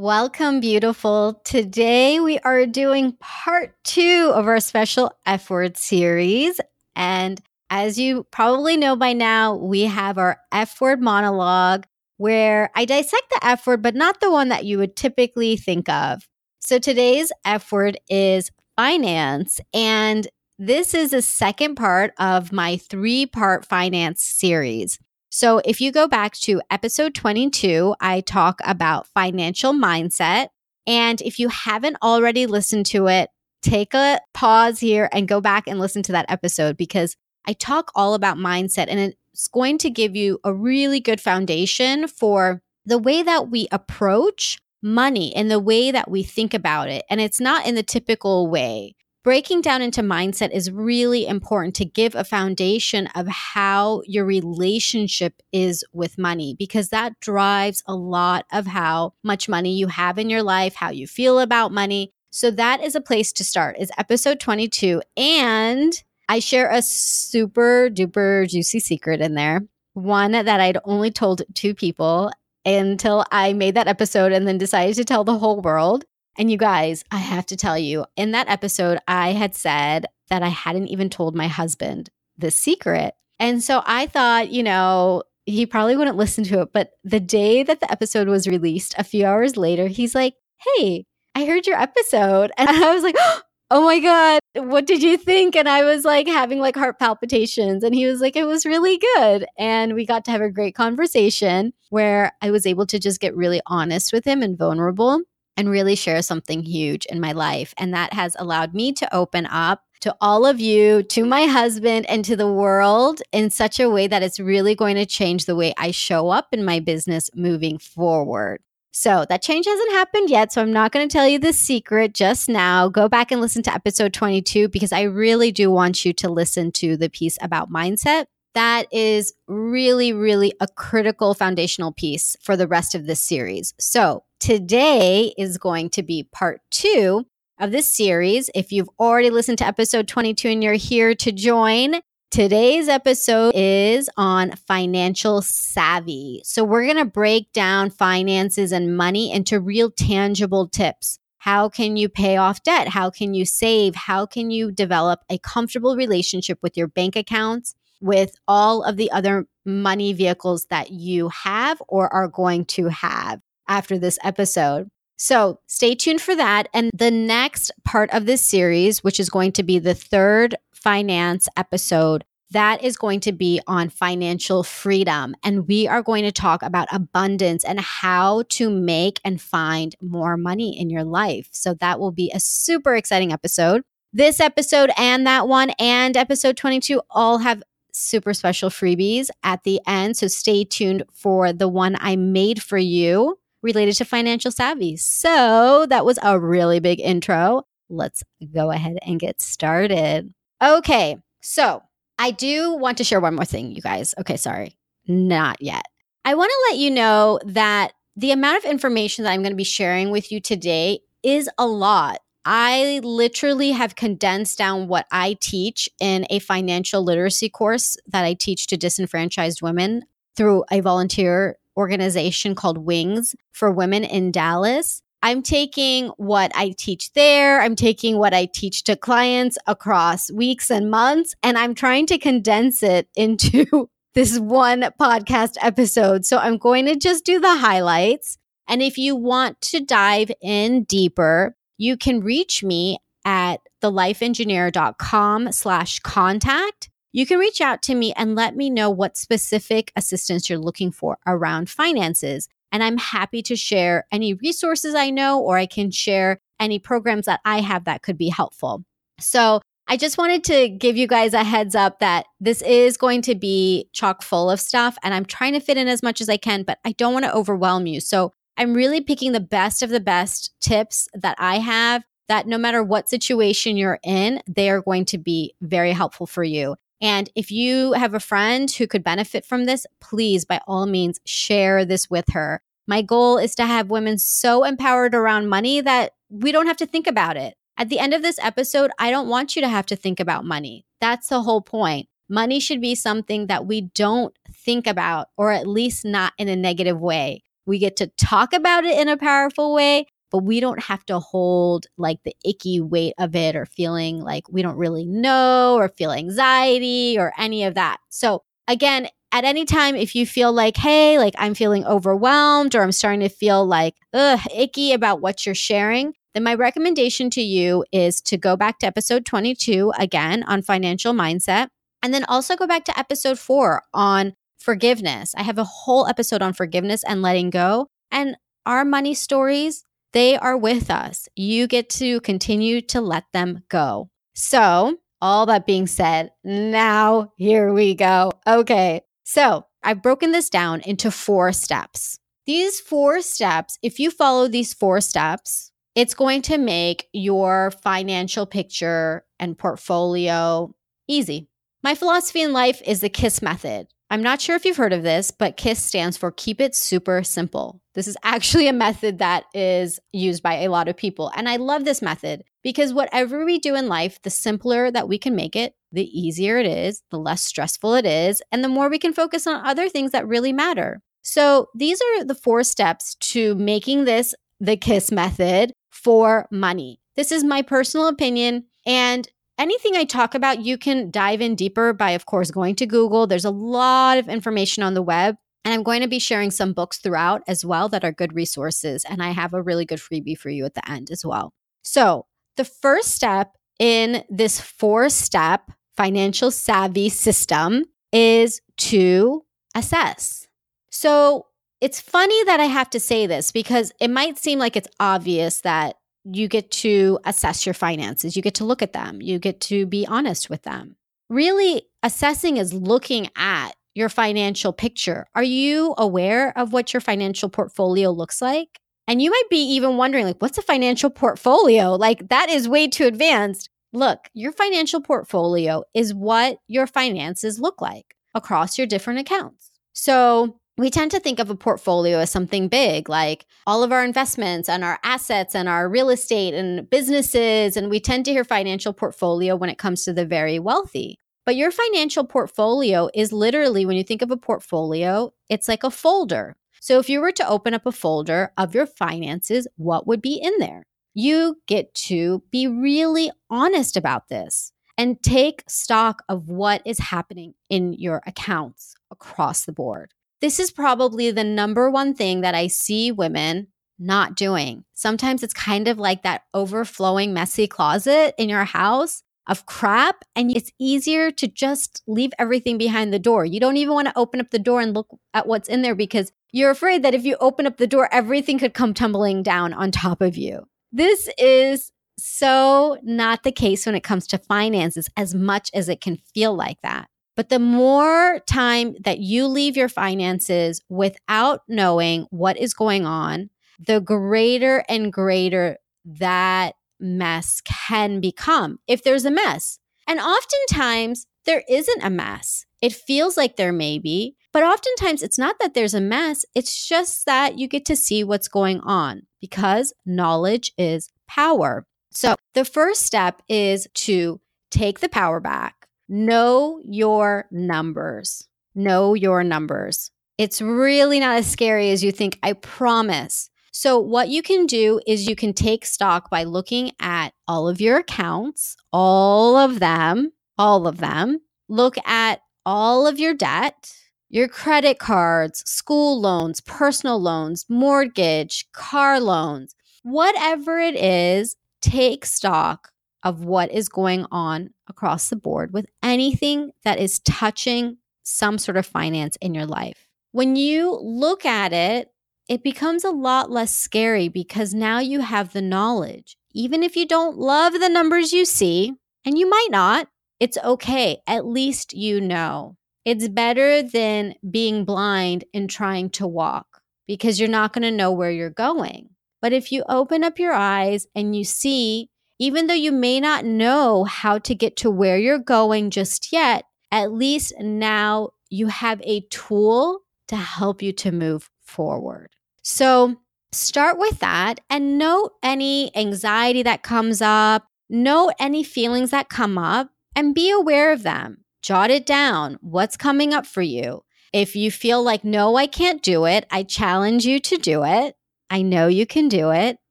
Welcome, beautiful. Today we are doing part two of our special F word series. And as you probably know by now, we have our F word monologue where I dissect the F word, but not the one that you would typically think of. So today's F word is finance. And this is the second part of my three part finance series. So, if you go back to episode 22, I talk about financial mindset. And if you haven't already listened to it, take a pause here and go back and listen to that episode because I talk all about mindset and it's going to give you a really good foundation for the way that we approach money and the way that we think about it. And it's not in the typical way breaking down into mindset is really important to give a foundation of how your relationship is with money because that drives a lot of how much money you have in your life, how you feel about money. So that is a place to start. Is episode 22 and I share a super duper juicy secret in there. One that I'd only told two people until I made that episode and then decided to tell the whole world. And you guys, I have to tell you, in that episode, I had said that I hadn't even told my husband the secret. And so I thought, you know, he probably wouldn't listen to it. But the day that the episode was released, a few hours later, he's like, Hey, I heard your episode. And I was like, Oh my God, what did you think? And I was like having like heart palpitations. And he was like, It was really good. And we got to have a great conversation where I was able to just get really honest with him and vulnerable and really share something huge in my life. And that has allowed me to open up to all of you, to my husband, and to the world in such a way that it's really going to change the way I show up in my business moving forward. So that change hasn't happened yet. So I'm not going to tell you the secret just now. Go back and listen to episode 22 because I really do want you to listen to the piece about mindset. That is really, really a critical foundational piece for the rest of this series. So Today is going to be part two of this series. If you've already listened to episode 22 and you're here to join, today's episode is on financial savvy. So, we're going to break down finances and money into real tangible tips. How can you pay off debt? How can you save? How can you develop a comfortable relationship with your bank accounts, with all of the other money vehicles that you have or are going to have? after this episode. So stay tuned for that. And the next part of this series, which is going to be the third finance episode, that is going to be on financial freedom. And we are going to talk about abundance and how to make and find more money in your life. So that will be a super exciting episode. This episode and that one and episode 22 all have super special freebies at the end. So stay tuned for the one I made for you related to financial savvy. So that was a really big intro. Let's go ahead and get started. Okay, so I do want to share one more thing, you guys. Okay, sorry, not yet. I want to let you know that the amount of information that I'm going to be sharing with you today is a lot. I literally have condensed down what I teach in a financial literacy course that I teach to disenfranchised women through a volunteer organization called Wings for Women in Dallas. I'm taking what I teach there, I'm taking what I teach to clients across weeks and months, and I'm trying to condense it into this one podcast episode. So I'm going to just do the highlights. And if you want to dive in deeper, you can reach me at thelifeengineer.com slash contact you can reach out to me and let me know what specific assistance you're looking for around finances. And I'm happy to share any resources I know, or I can share any programs that I have that could be helpful. So I just wanted to give you guys a heads up that this is going to be chock full of stuff, and I'm trying to fit in as much as I can, but I don't want to overwhelm you. So I'm really picking the best of the best tips that I have that no matter what situation you're in, they are going to be very helpful for you. And if you have a friend who could benefit from this, please, by all means, share this with her. My goal is to have women so empowered around money that we don't have to think about it. At the end of this episode, I don't want you to have to think about money. That's the whole point. Money should be something that we don't think about, or at least not in a negative way. We get to talk about it in a powerful way, but we don't have to hold like the icky weight of it or feeling like we don't really know or feel anxiety or any of that. So, again, at any time, if you feel like, hey, like I'm feeling overwhelmed or I'm starting to feel like, ugh, icky about what you're sharing, then my recommendation to you is to go back to episode 22 again on financial mindset. And then also go back to episode four on forgiveness. I have a whole episode on forgiveness and letting go. And our money stories, they are with us. You get to continue to let them go. So, all that being said, now here we go. Okay. So, I've broken this down into four steps. These four steps, if you follow these four steps, it's going to make your financial picture and portfolio easy. My philosophy in life is the KISS method. I'm not sure if you've heard of this, but KISS stands for Keep It Super Simple. This is actually a method that is used by a lot of people. And I love this method because whatever we do in life, the simpler that we can make it, the easier it is, the less stressful it is, and the more we can focus on other things that really matter. So, these are the four steps to making this the KISS method for money. This is my personal opinion. And anything I talk about, you can dive in deeper by, of course, going to Google. There's a lot of information on the web. And I'm going to be sharing some books throughout as well that are good resources. And I have a really good freebie for you at the end as well. So, the first step in this four step financial savvy system is to assess. So, it's funny that I have to say this because it might seem like it's obvious that you get to assess your finances, you get to look at them, you get to be honest with them. Really, assessing is looking at your financial picture. Are you aware of what your financial portfolio looks like? And you might be even wondering, like, what's a financial portfolio? Like, that is way too advanced. Look, your financial portfolio is what your finances look like across your different accounts. So, we tend to think of a portfolio as something big, like all of our investments and our assets and our real estate and businesses. And we tend to hear financial portfolio when it comes to the very wealthy. But your financial portfolio is literally, when you think of a portfolio, it's like a folder. So if you were to open up a folder of your finances, what would be in there? You get to be really honest about this and take stock of what is happening in your accounts across the board. This is probably the number one thing that I see women not doing. Sometimes it's kind of like that overflowing, messy closet in your house of crap. And it's easier to just leave everything behind the door. You don't even want to open up the door and look at what's in there because you're afraid that if you open up the door, everything could come tumbling down on top of you. This is so not the case when it comes to finances as much as it can feel like that. But the more time that you leave your finances without knowing what is going on, the greater and greater that mess can become if there's a mess. And oftentimes, there isn't a mess. It feels like there may be, but oftentimes it's not that there's a mess. It's just that you get to see what's going on because knowledge is power. So the first step is to take the power back know your numbers. Know your numbers. It's really not as scary as you think, I promise. So, what you can do is you can take stock by looking at all of your accounts, all of them, all of them. Look at all of your debt, your credit cards, school loans, personal loans, mortgage, car loans, whatever it is, take stock of what is going on across the board with anything that is touching some sort of finance in your life. When you look at it, it becomes a lot less scary because now you have the knowledge. Even if you don't love the numbers you see, and you might not, it's okay. At least you know. It's better than being blind and trying to walk because you're not going to know where you're going. But if you open up your eyes and you see even though you may not know how to get to where you're going just yet, at least now you have a tool to help you to move forward. So start with that and note any anxiety that comes up, note any feelings that come up, and be aware of them. Jot it down. What's coming up for you? If you feel like, no, I can't do it, I challenge you to do it. I know you can do it.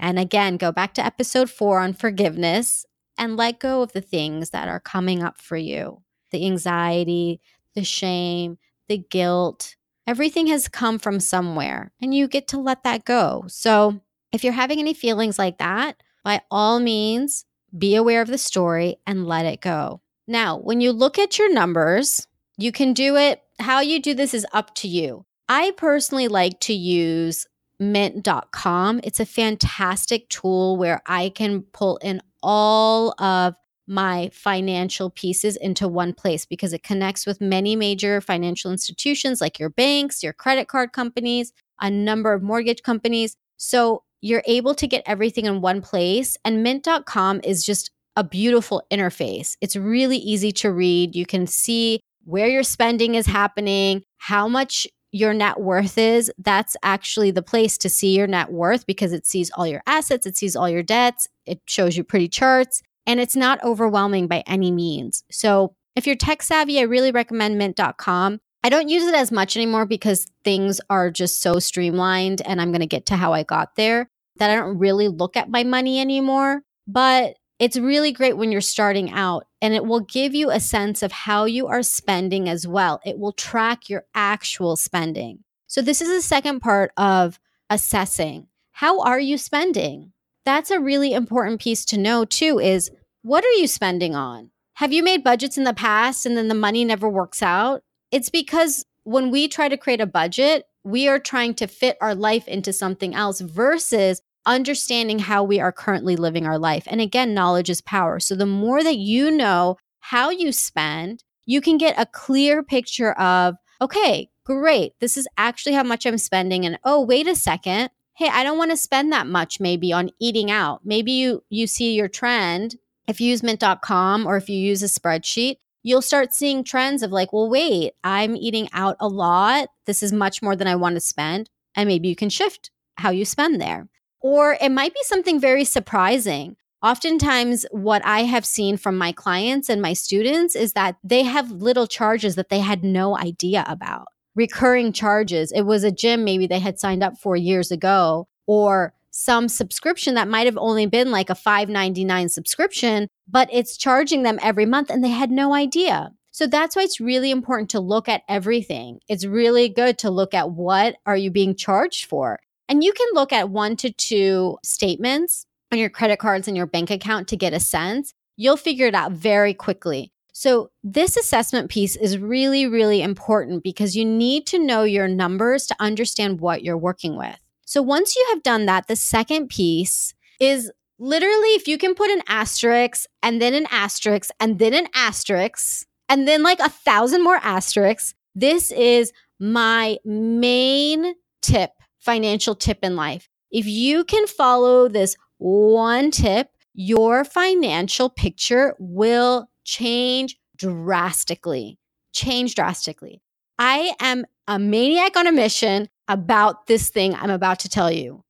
And again, go back to episode four on forgiveness and let go of the things that are coming up for you the anxiety, the shame, the guilt. Everything has come from somewhere, and you get to let that go. So, if you're having any feelings like that, by all means, be aware of the story and let it go. Now, when you look at your numbers, you can do it. How you do this is up to you. I personally like to use mint.com. It's a fantastic tool where I can pull in all of my financial pieces into one place because it connects with many major financial institutions like your banks, your credit card companies, a number of mortgage companies. So you're able to get everything in one place. And mint.com is just a beautiful interface. It's really easy to read. You can see where your spending is happening, how much your net worth is. That's actually the place to see your net worth because it sees all your assets, it sees all your debts, it shows you pretty charts, and it's not overwhelming by any means. So, if you're tech savvy, I really recommend mint.com. I don't use it as much anymore because things are just so streamlined, and I'm going to get to how I got there that I don't really look at my money anymore. But it's really great when you're starting out and it will give you a sense of how you are spending as well. It will track your actual spending. So, this is the second part of assessing. How are you spending? That's a really important piece to know, too, is what are you spending on? Have you made budgets in the past and then the money never works out? It's because when we try to create a budget, we are trying to fit our life into something else versus understanding how we are currently living our life. And again, knowledge is power. So the more that you know how you spend, you can get a clear picture of, okay, great, this is actually how much I'm spending. And oh, wait a second. Hey, I don't want to spend that much maybe on eating out. Maybe you you see your trend. If you use mint.com or if you use a spreadsheet, you'll start seeing trends of like, well, wait, I'm eating out a lot. This is much more than I want to spend. And maybe you can shift how you spend there. Or it might be something very surprising. Oftentimes, what I have seen from my clients and my students is that they have little charges that they had no idea about. Recurring charges. It was a gym maybe they had signed up for years ago, or some subscription that might have only been like a $5.99 subscription, but it's charging them every month and they had no idea. So that's why it's really important to look at everything. It's really good to look at what are you being charged for? And you can look at one to two statements on your credit cards and your bank account to get a sense. You'll figure it out very quickly. So, this assessment piece is really, really important because you need to know your numbers to understand what you're working with. So, once you have done that, the second piece is literally if you can put an asterisk and then an asterisk and then an asterisk and then like a thousand more asterisks, this is my main tip financial tip in life. If you can follow this one tip, your financial picture will change drastically. Change drastically. I am a maniac on a mission about this thing I'm about to tell you.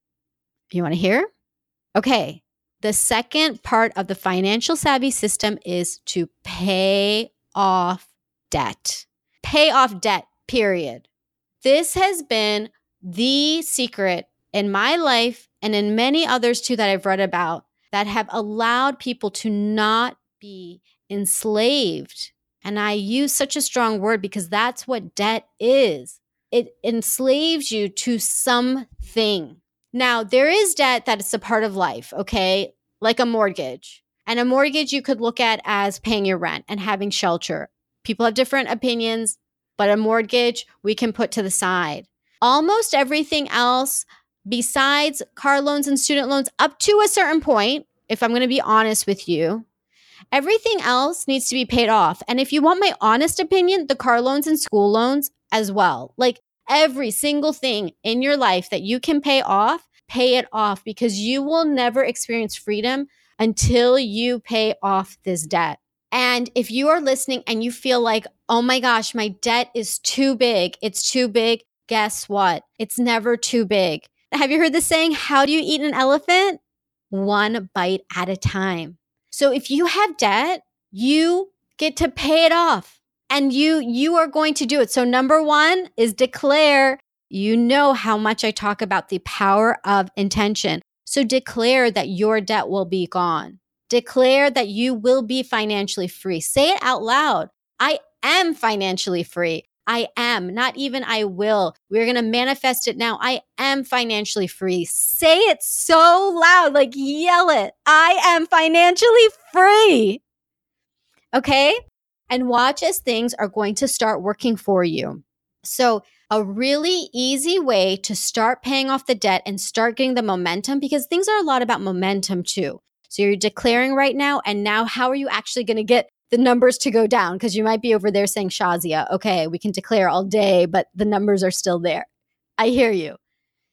You want to hear? Okay. The second part of the financial savvy system is to pay off debt. Pay off debt, period. This has been the secret in my life and in many others too that I've read about that have allowed people to not be enslaved. And I use such a strong word because that's what debt is. It enslaves you to something. Now, there is debt that is a part of life, okay? Like a mortgage. And a mortgage you could look at as paying your rent and having shelter. People have different opinions, but a mortgage we can put to the side almost everything else besides car loans and student loans up to a certain point, if I'm going to be honest with you, everything else needs to be paid off. And if you want my honest opinion, the car loans and school loans as well. Like every single thing in your life that you can pay off, pay it off because you will never experience freedom until you pay off this debt. And if you are listening and you feel like, oh my gosh, my debt is too big, it's too big, guess what? It's never too big. Have you heard the saying, how do you eat an elephant? One bite at a time. So if you have debt, you get to pay it off And you you are going to do it. So number 1 is declare you know how much I talk about the power of intention. So declare that your debt will be gone. Declare that you will be financially free. Say it out loud. I am financially free. I am, not even I will. We're going to manifest it now. I am financially free. Say it so loud, like yell it. I am financially free. Okay. And watch as things are going to start working for you. So, a really easy way to start paying off the debt and start getting the momentum because things are a lot about momentum too. So, you're declaring right now, and now how are you actually going to get the numbers to go down? Because you might be over there saying, Shazia, okay, we can declare all day, but the numbers are still there. I hear you.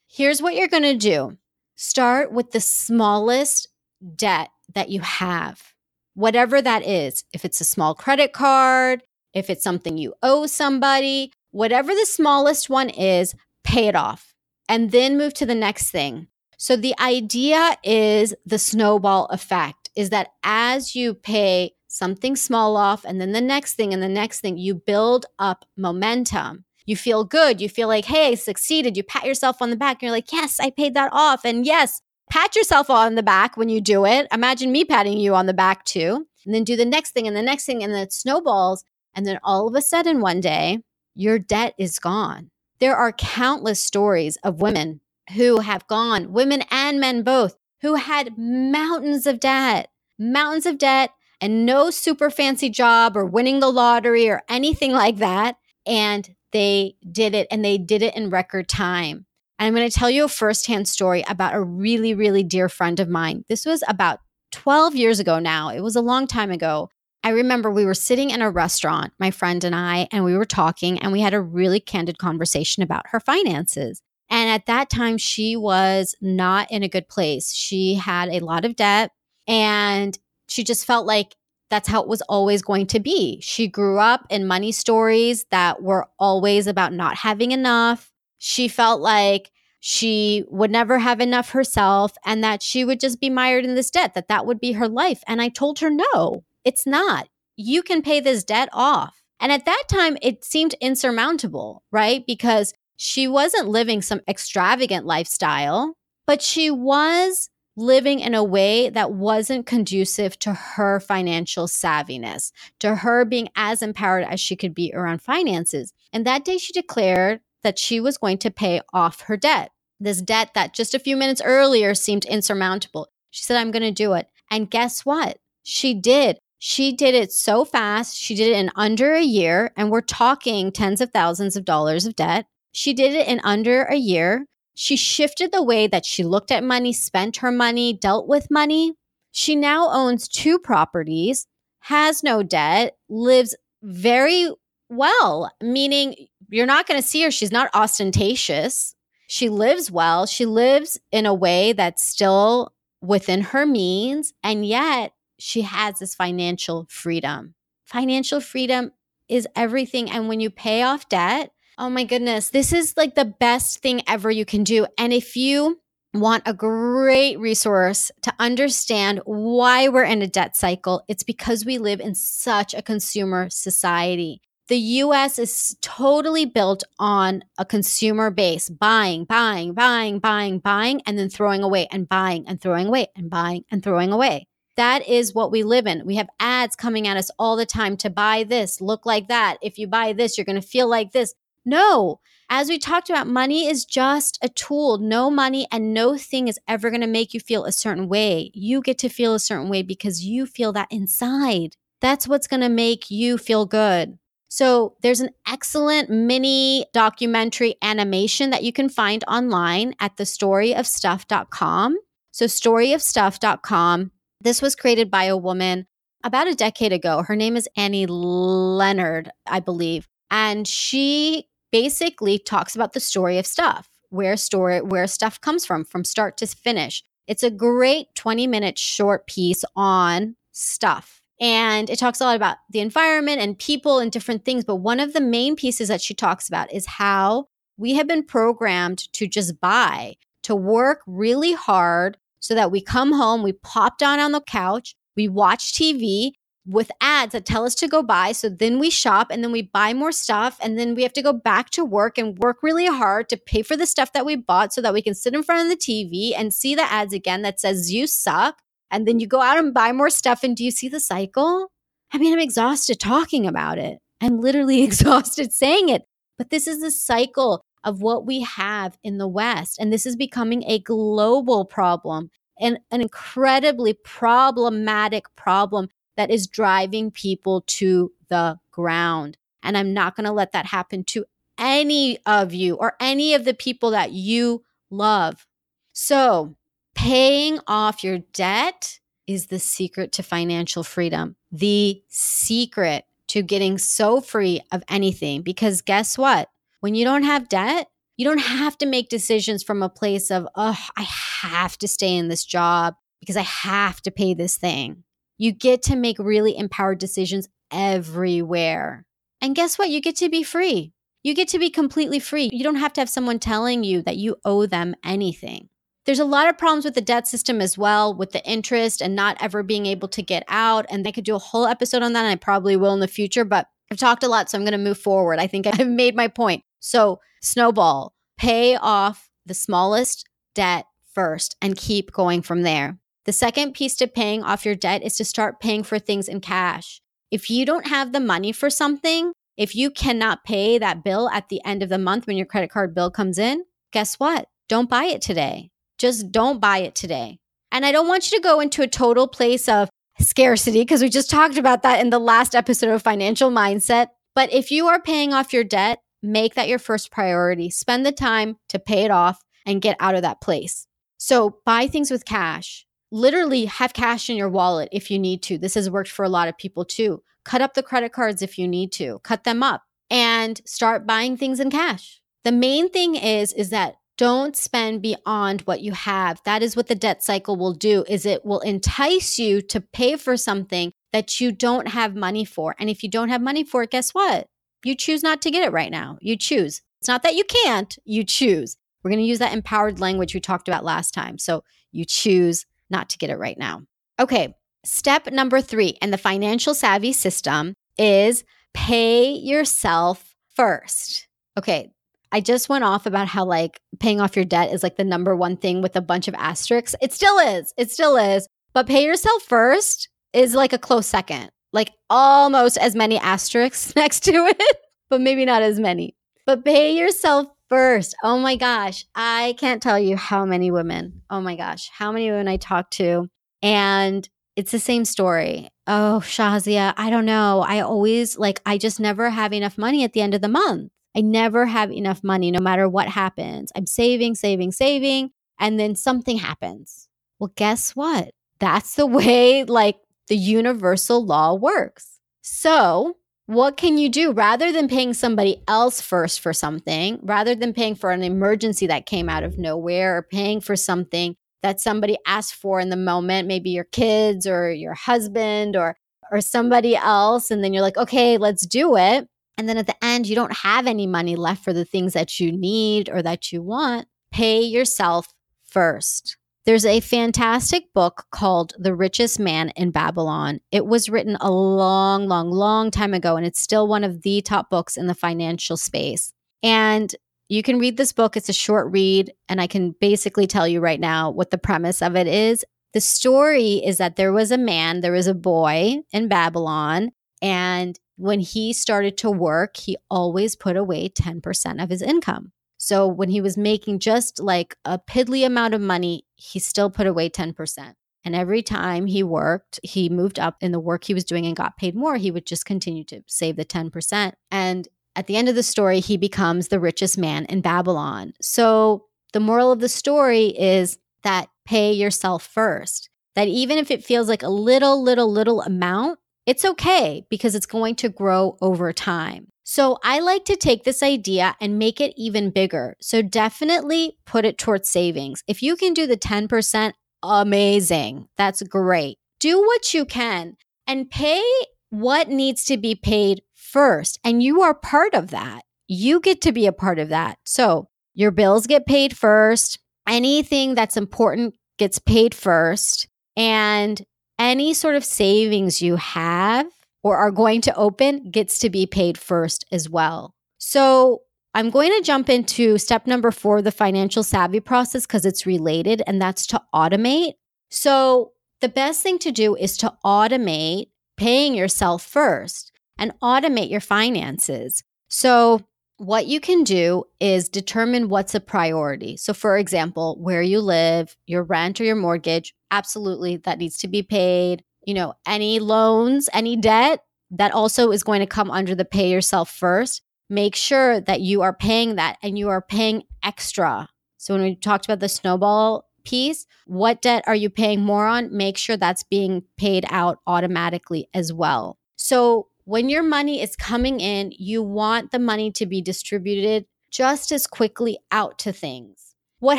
Here's what you're going to do start with the smallest debt that you have, whatever that is. If it's a small credit card, if it's something you owe somebody, whatever the smallest one is, pay it off and then move to the next thing. So the idea is the snowball effect is that as you pay something small off and then the next thing and the next thing, you build up momentum. You feel good. You feel like, hey, I succeeded. You pat yourself on the back. And you're like, yes, I paid that off. And yes, pat yourself on the back when you do it. Imagine me patting you on the back too. And then do the next thing and the next thing. And then it snowballs. And then all of a sudden, one day, your debt is gone. There are countless stories of women who have gone, women and men both, who had mountains of debt, mountains of debt, and no super fancy job or winning the lottery or anything like that. And they did it and they did it in record time. And I'm going to tell you a firsthand story about a really, really dear friend of mine. This was about 12 years ago now. It was a long time ago. I remember we were sitting in a restaurant, my friend and I, and we were talking and we had a really candid conversation about her finances. And at that time, she was not in a good place. She had a lot of debt and she just felt like that's how it was always going to be. She grew up in money stories that were always about not having enough. She felt like she would never have enough herself and that she would just be mired in this debt, that that would be her life. And I told her, no, it's not. You can pay this debt off. And at that time, it seemed insurmountable, right? Because she wasn't living some extravagant lifestyle, but she was living in a way that wasn't conducive to her financial savviness, to her being as empowered as she could be around finances. And that day, she declared that she was going to pay off her debt, this debt that just a few minutes earlier seemed insurmountable. She said, I'm going to do it. And guess what? She did. She did it so fast. She did it in under a year. And we're talking tens of thousands of dollars of debt. She did it in under a year. She shifted the way that she looked at money, spent her money, dealt with money. She now owns two properties, has no debt, lives very well, meaning you're not going to see her. She's not ostentatious. She lives well. She lives in a way that's still within her means. And yet she has this financial freedom. Financial freedom is everything. And when you pay off debt, Oh my goodness. This is like the best thing ever you can do. And if you want a great resource to understand why we're in a debt cycle, it's because we live in such a consumer society. The US is totally built on a consumer base, buying, buying, buying, buying, buying, and then throwing away and buying and throwing away and buying and throwing away. That is what we live in. We have ads coming at us all the time to buy this, look like that. If you buy this, you're going to feel like this. No. As we talked about, money is just a tool. No money and no thing is ever going to make you feel a certain way. You get to feel a certain way because you feel that inside. That's what's going to make you feel good. So, there's an excellent mini documentary animation that you can find online at thestoryofstuff.com. So, storyofstuff.com. This was created by a woman about a decade ago. Her name is Annie Leonard, I believe. And she basically talks about the story of stuff, where story where stuff comes from from start to finish. It's a great 20 minute short piece on stuff. And it talks a lot about the environment and people and different things. But one of the main pieces that she talks about is how we have been programmed to just buy, to work really hard so that we come home, we pop down on the couch, we watch TV, with ads that tell us to go buy. So then we shop and then we buy more stuff. And then we have to go back to work and work really hard to pay for the stuff that we bought so that we can sit in front of the TV and see the ads again that says, You suck. And then you go out and buy more stuff. And do you see the cycle? I mean, I'm exhausted talking about it. I'm literally exhausted saying it. But this is the cycle of what we have in the West. And this is becoming a global problem and an incredibly problematic problem that is driving people to the ground. And I'm not going to let that happen to any of you or any of the people that you love. So, paying off your debt is the secret to financial freedom, the secret to getting so free of anything. Because guess what? When you don't have debt, you don't have to make decisions from a place of, oh, I have to stay in this job because I have to pay this thing. You get to make really empowered decisions everywhere. And guess what? You get to be free. You get to be completely free. You don't have to have someone telling you that you owe them anything. There's a lot of problems with the debt system as well, with the interest and not ever being able to get out. And I could do a whole episode on that, and I probably will in the future, but I've talked a lot, so I'm going to move forward. I think I've made my point. So, snowball, pay off the smallest debt first and keep going from there. The second piece to paying off your debt is to start paying for things in cash. If you don't have the money for something, if you cannot pay that bill at the end of the month when your credit card bill comes in, guess what? Don't buy it today. Just don't buy it today. And I don't want you to go into a total place of scarcity because we just talked about that in the last episode of Financial Mindset. But if you are paying off your debt, make that your first priority. Spend the time to pay it off and get out of that place. So buy things with cash. Literally have cash in your wallet if you need to. This has worked for a lot of people too. Cut up the credit cards if you need to. Cut them up and start buying things in cash. The main thing is is that don't spend beyond what you have. That is what the debt cycle will do is it will entice you to pay for something that you don't have money for. And if you don't have money for it, guess what? You choose not to get it right now. You choose. It's not that you can't, you choose. We're going to use that empowered language we talked about last time. So you choose not to get it right now. Okay, step number three in the financial savvy system is pay yourself first. Okay, I just went off about how like paying off your debt is like the number one thing with a bunch of asterisks. It still is. It still is. But pay yourself first is like a close second like almost as many asterisks next to it, but maybe not as many. But pay yourself first. Oh my gosh. I can't tell you how many women, oh my gosh, how many women I talk to. And it's the same story. Oh, Shazia, I don't know. I always like, I just never have enough money at the end of the month. I never have enough money no matter what happens. I'm saving, saving, saving, and then something happens. Well, guess what? That's the way like the universal law works. So, what can you do rather than paying somebody else first for something, rather than paying for an emergency that came out of nowhere or paying for something that somebody asked for in the moment, maybe your kids or your husband or or somebody else and then you're like, "Okay, let's do it." And then at the end you don't have any money left for the things that you need or that you want. Pay yourself first. There's a fantastic book called The Richest Man in Babylon. It was written a long, long, long time ago, and it's still one of the top books in the financial space. And you can read this book. It's a short read, and I can basically tell you right now what the premise of it is. The story is that there was a man, there was a boy in Babylon, and when he started to work, he always put away 10% of his income. So when he was making just like a piddly amount of money, he still put away 10%. And every time he worked, he moved up in the work he was doing and got paid more, he would just continue to save the 10%. And at the end of the story, he becomes the richest man in Babylon. So the moral of the story is that pay yourself first. That even if it feels like a little, little, little amount, it's okay because it's going to grow over time. So I like to take this idea and make it even bigger. So definitely put it towards savings. If you can do the 10%, amazing. That's great. Do what you can and pay what needs to be paid first. And you are part of that. You get to be a part of that. So your bills get paid first. Anything that's important gets paid first. And any sort of savings you have or are going to open gets to be paid first as well. So I'm going to jump into step number four, the financial savvy process, because it's related, and that's to automate. So the best thing to do is to automate paying yourself first and automate your finances. So what you can do is determine what's a priority. So, for example, where you live, your rent or your mortgage, absolutely that needs to be paid. You know, any loans, any debt, that also is going to come under the pay yourself first. Make sure that you are paying that and you are paying extra. So, when we talked about the snowball piece, what debt are you paying more on? Make sure that's being paid out automatically as well. So, when your money is coming in, you want the money to be distributed just as quickly out to things. What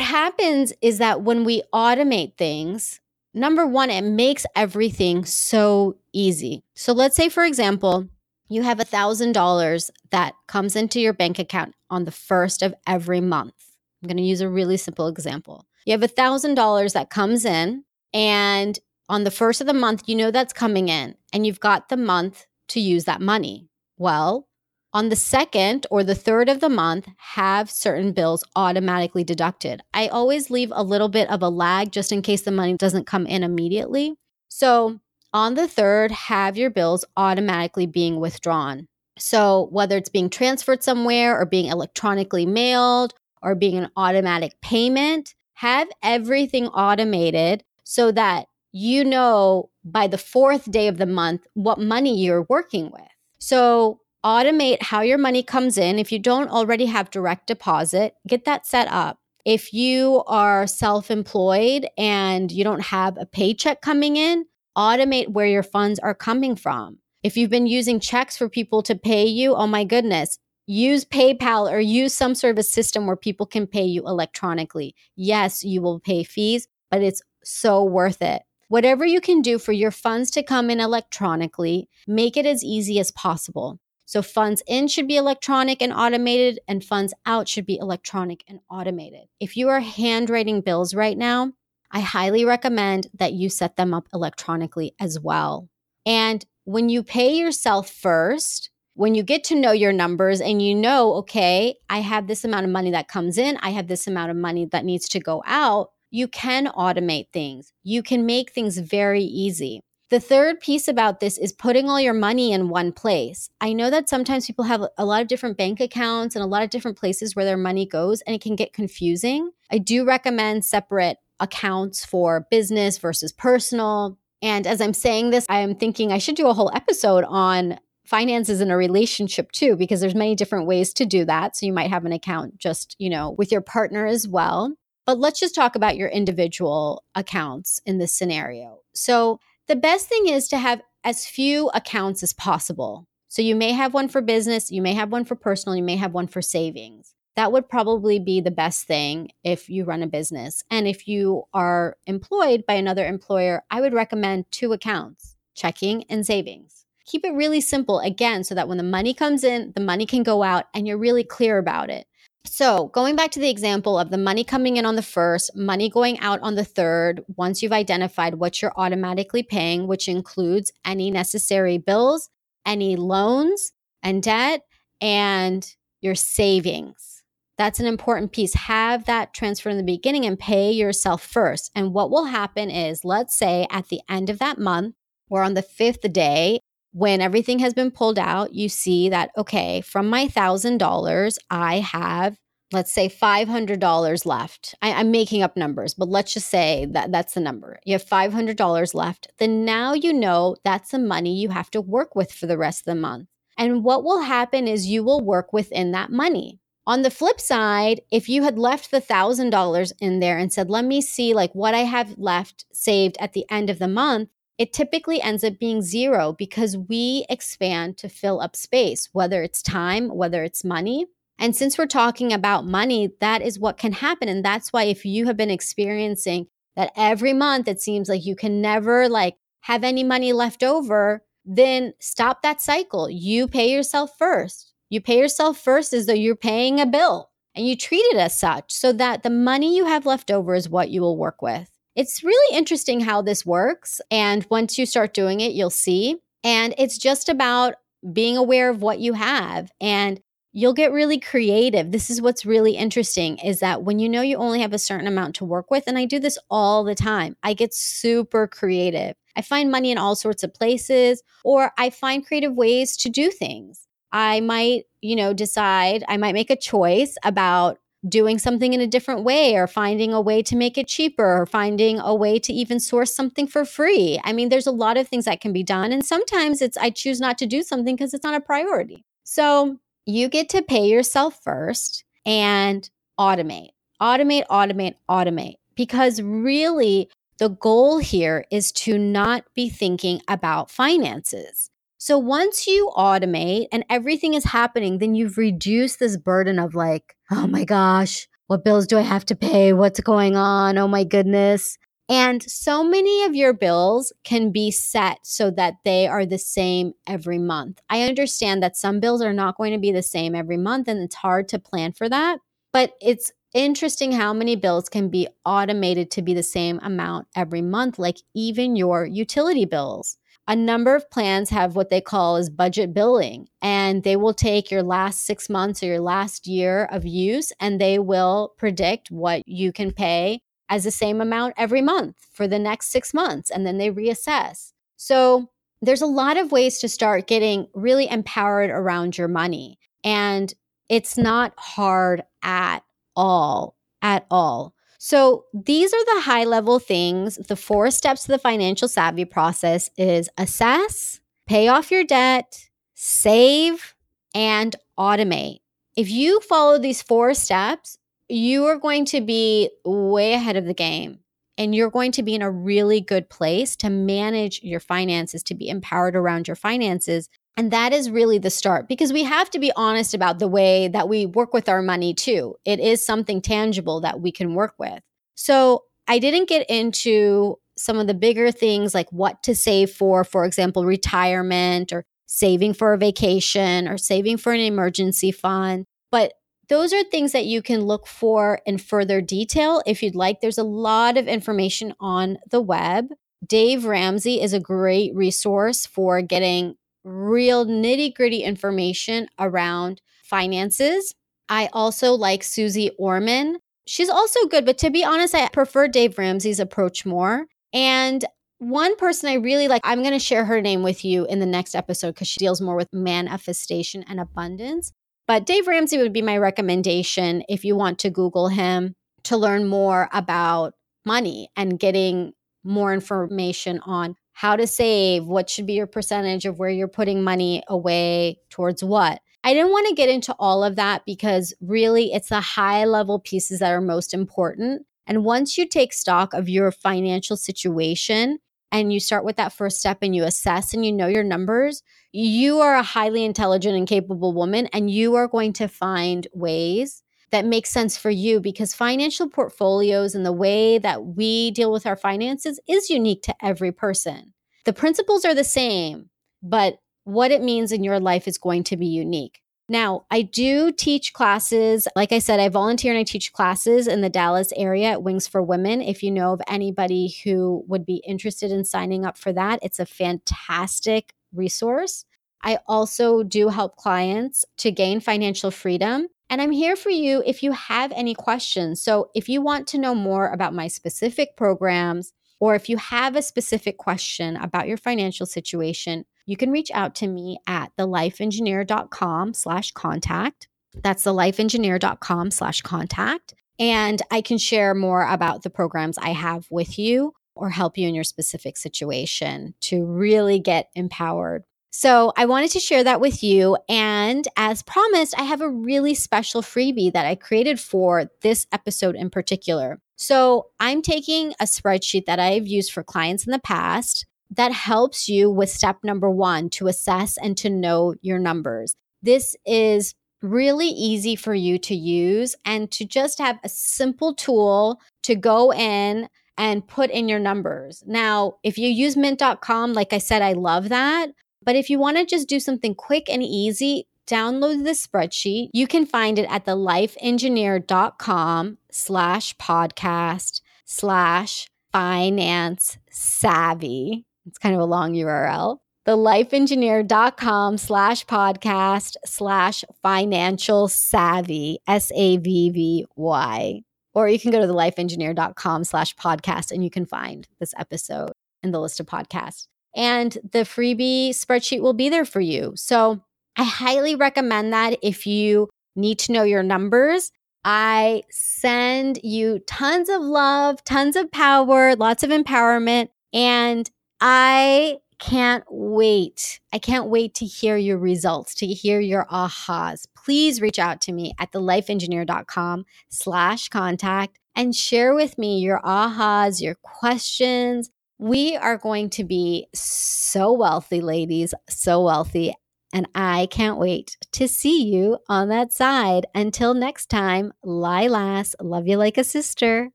happens is that when we automate things, number one, it makes everything so easy. So let's say, for example, you have $1,000 that comes into your bank account on the first of every month. I'm going to use a really simple example. You have $1,000 that comes in, and on the first of the month, you know that's coming in, and you've got the month to use that money? Well, on the second or the third of the month, have certain bills automatically deducted. I always leave a little bit of a lag just in case the money doesn't come in immediately. So, on the third, have your bills automatically being withdrawn. So, whether it's being transferred somewhere or being electronically mailed or being an automatic payment, have everything automated so that you know by the fourth day of the month what money you're working with. So automate how your money comes in. If you don't already have direct deposit, get that set up. If you are self employed and you don't have a paycheck coming in, automate where your funds are coming from. If you've been using checks for people to pay you, oh my goodness, use PayPal or use some sort of a system where people can pay you electronically. Yes, you will pay fees, but it's so worth it. Whatever you can do for your funds to come in electronically, make it as easy as possible. So, funds in should be electronic and automated, and funds out should be electronic and automated. If you are handwriting bills right now, I highly recommend that you set them up electronically as well. And when you pay yourself first, when you get to know your numbers and you know, okay, I have this amount of money that comes in, I have this amount of money that needs to go out, you can automate things. You can make things very easy. The third piece about this is putting all your money in one place. I know that sometimes people have a lot of different bank accounts and a lot of different places where their money goes, and it can get confusing. I do recommend separate accounts for business versus personal. And as I'm saying this, I am thinking I should do a whole episode on finances in a relationship too because there's many different ways to do that so you might have an account just you know with your partner as well but let's just talk about your individual accounts in this scenario. So, the best thing is to have as few accounts as possible. So, you may have one for business, you may have one for personal, you may have one for savings. That would probably be the best thing if you run a business. And if you are employed by another employer, I would recommend two accounts checking and savings. Keep it really simple again, so that when the money comes in, the money can go out and you're really clear about it. So, going back to the example of the money coming in on the first, money going out on the third, once you've identified what you're automatically paying, which includes any necessary bills, any loans and debt, and your savings. That's an important piece. Have that transfer in the beginning and pay yourself first. And what will happen is, let's say at the end of that month, or on the fifth day, when everything has been pulled out, you see that, okay, from my $1,000, I have, let's say, $500 left. I, am making up numbers, but let's just say that that's the number. You have $500 left. Then now you know that's the money you have to work with for the rest of the month. And what will happen is you will work within that money. On the flip side, if you had left the $1,000 in there and said, let me see like what I have left saved at the end of the month, it typically ends up being zero because we expand to fill up space, whether it's time, whether it's money. And since we're talking about money, that is what can happen. And that's why if you have been experiencing that every month it seems like you can never like have any money left over, then stop that cycle. You pay yourself first. You pay yourself first as though you're paying a bill and you treat it as such so that the money you have left over is what you will work with. It's really interesting how this works. And once you start doing it, you'll see. And it's just about being aware of what you have and you'll get really creative. This is what's really interesting is that when you know you only have a certain amount to work with, and I do this all the time, I get super creative. I find money in all sorts of places, or I find creative ways to do things. I might, you know, decide, I might make a choice about doing something in a different way or finding a way to make it cheaper or finding a way to even source something for free. I mean, there's a lot of things that can be done. And sometimes it's, I choose not to do something because it's not a priority. So you get to pay yourself first and automate, automate, automate, automate. Because really, the goal here is to not be thinking about finances. So once you automate and everything is happening, then you've reduced this burden of like, oh my gosh, what bills do I have to pay? What's going on? Oh my goodness. And so many of your bills can be set so that they are the same every month. I understand that some bills are not going to be the same every month, and it's hard to plan for that. But it's interesting how many bills can be automated to be the same amount every month, like even your utility bills. A number of plans have what they call as budget billing, and they will take your last six months or your last year of use and they will predict what you can pay as the same amount every month for the next six months, and then they reassess. So there's a lot of ways to start getting really empowered around your money. And it's not hard at all, at all. So these are the high level things. The four steps to the financial savvy process is assess, pay off your debt, save, and automate. If you follow these four steps, you are going to be way ahead of the game and you're going to be in a really good place to manage your finances, to be empowered around your finances. And that is really the start because we have to be honest about the way that we work with our money too. It is something tangible that we can work with. So I didn't get into some of the bigger things like what to save for, for example, retirement or saving for a vacation or saving for an emergency fund. But those are things that you can look for in further detail if you'd like. There's a lot of information on the web. Dave Ramsey is a great resource for getting real nitty gritty information around finances. I also like Suze Orman. She's also good, but to be honest, I prefer Dave Ramsey's approach more. And one person I really like, I'm going to share her name with you in the next episode because she deals more with manifestation and abundance. But Dave Ramsey would be my recommendation if you want to Google him to learn more about money and getting more information on how to save, what should be your percentage of where you're putting money away towards what. I didn't want to get into all of that because really it's the high level pieces that are most important. And once you take stock of your financial situation and you start with that first step and you assess and you know your numbers, you are a highly intelligent and capable woman, and you are going to find ways that makes sense for you because financial portfolios and the way that we deal with our finances is unique to every person. The principles are the same, but what it means in your life is going to be unique. Now, I do teach classes. Like I said, I volunteer and I teach classes in the Dallas area at Wings for Women. If you know of anybody who would be interested in signing up for that, it's a fantastic resource. I also do help clients to gain financial freedom. And I'm here for you if you have any questions. So, if you want to know more about my specific programs, or if you have a specific question about your financial situation, you can reach out to me at thelifeengineer.com slash contact. That's thelifeengineer.com slash contact. And I can share more about the programs I have with you or help you in your specific situation to really get empowered. So I wanted to share that with you. And as promised, I have a really special freebie that I created for this episode in particular. So I'm taking a spreadsheet that I've used for clients in the past that helps you with step number one to assess and to know your numbers. This is really easy for you to use and to just have a simple tool to go in and put in your numbers. Now, if you use mint.com, like I said, I love that. But if you want to just do something quick and easy, download the spreadsheet. You can find it at thelifeengineer.com slash podcast slash finance savvy. It's kind of a long URL. Thelifeengineer.com slash podcast slash financial savvy, S A V V Y. Or you can go to thelifeengineer.com slash podcast and you can find this episode in the list of podcasts. And the freebie spreadsheet will be there for you. So I highly recommend that if you need to know your numbers. I send you tons of love, tons of power, lots of empowerment. And I can't wait. I can't wait to hear your results, to hear your ahas. Please reach out to me at thelifeengineer.com slash contact and share with me your ahas, your questions. We are going to be so wealthy, ladies, so wealthy. And I can't wait to see you on that side. Until next time, Lilas, love you like a sister.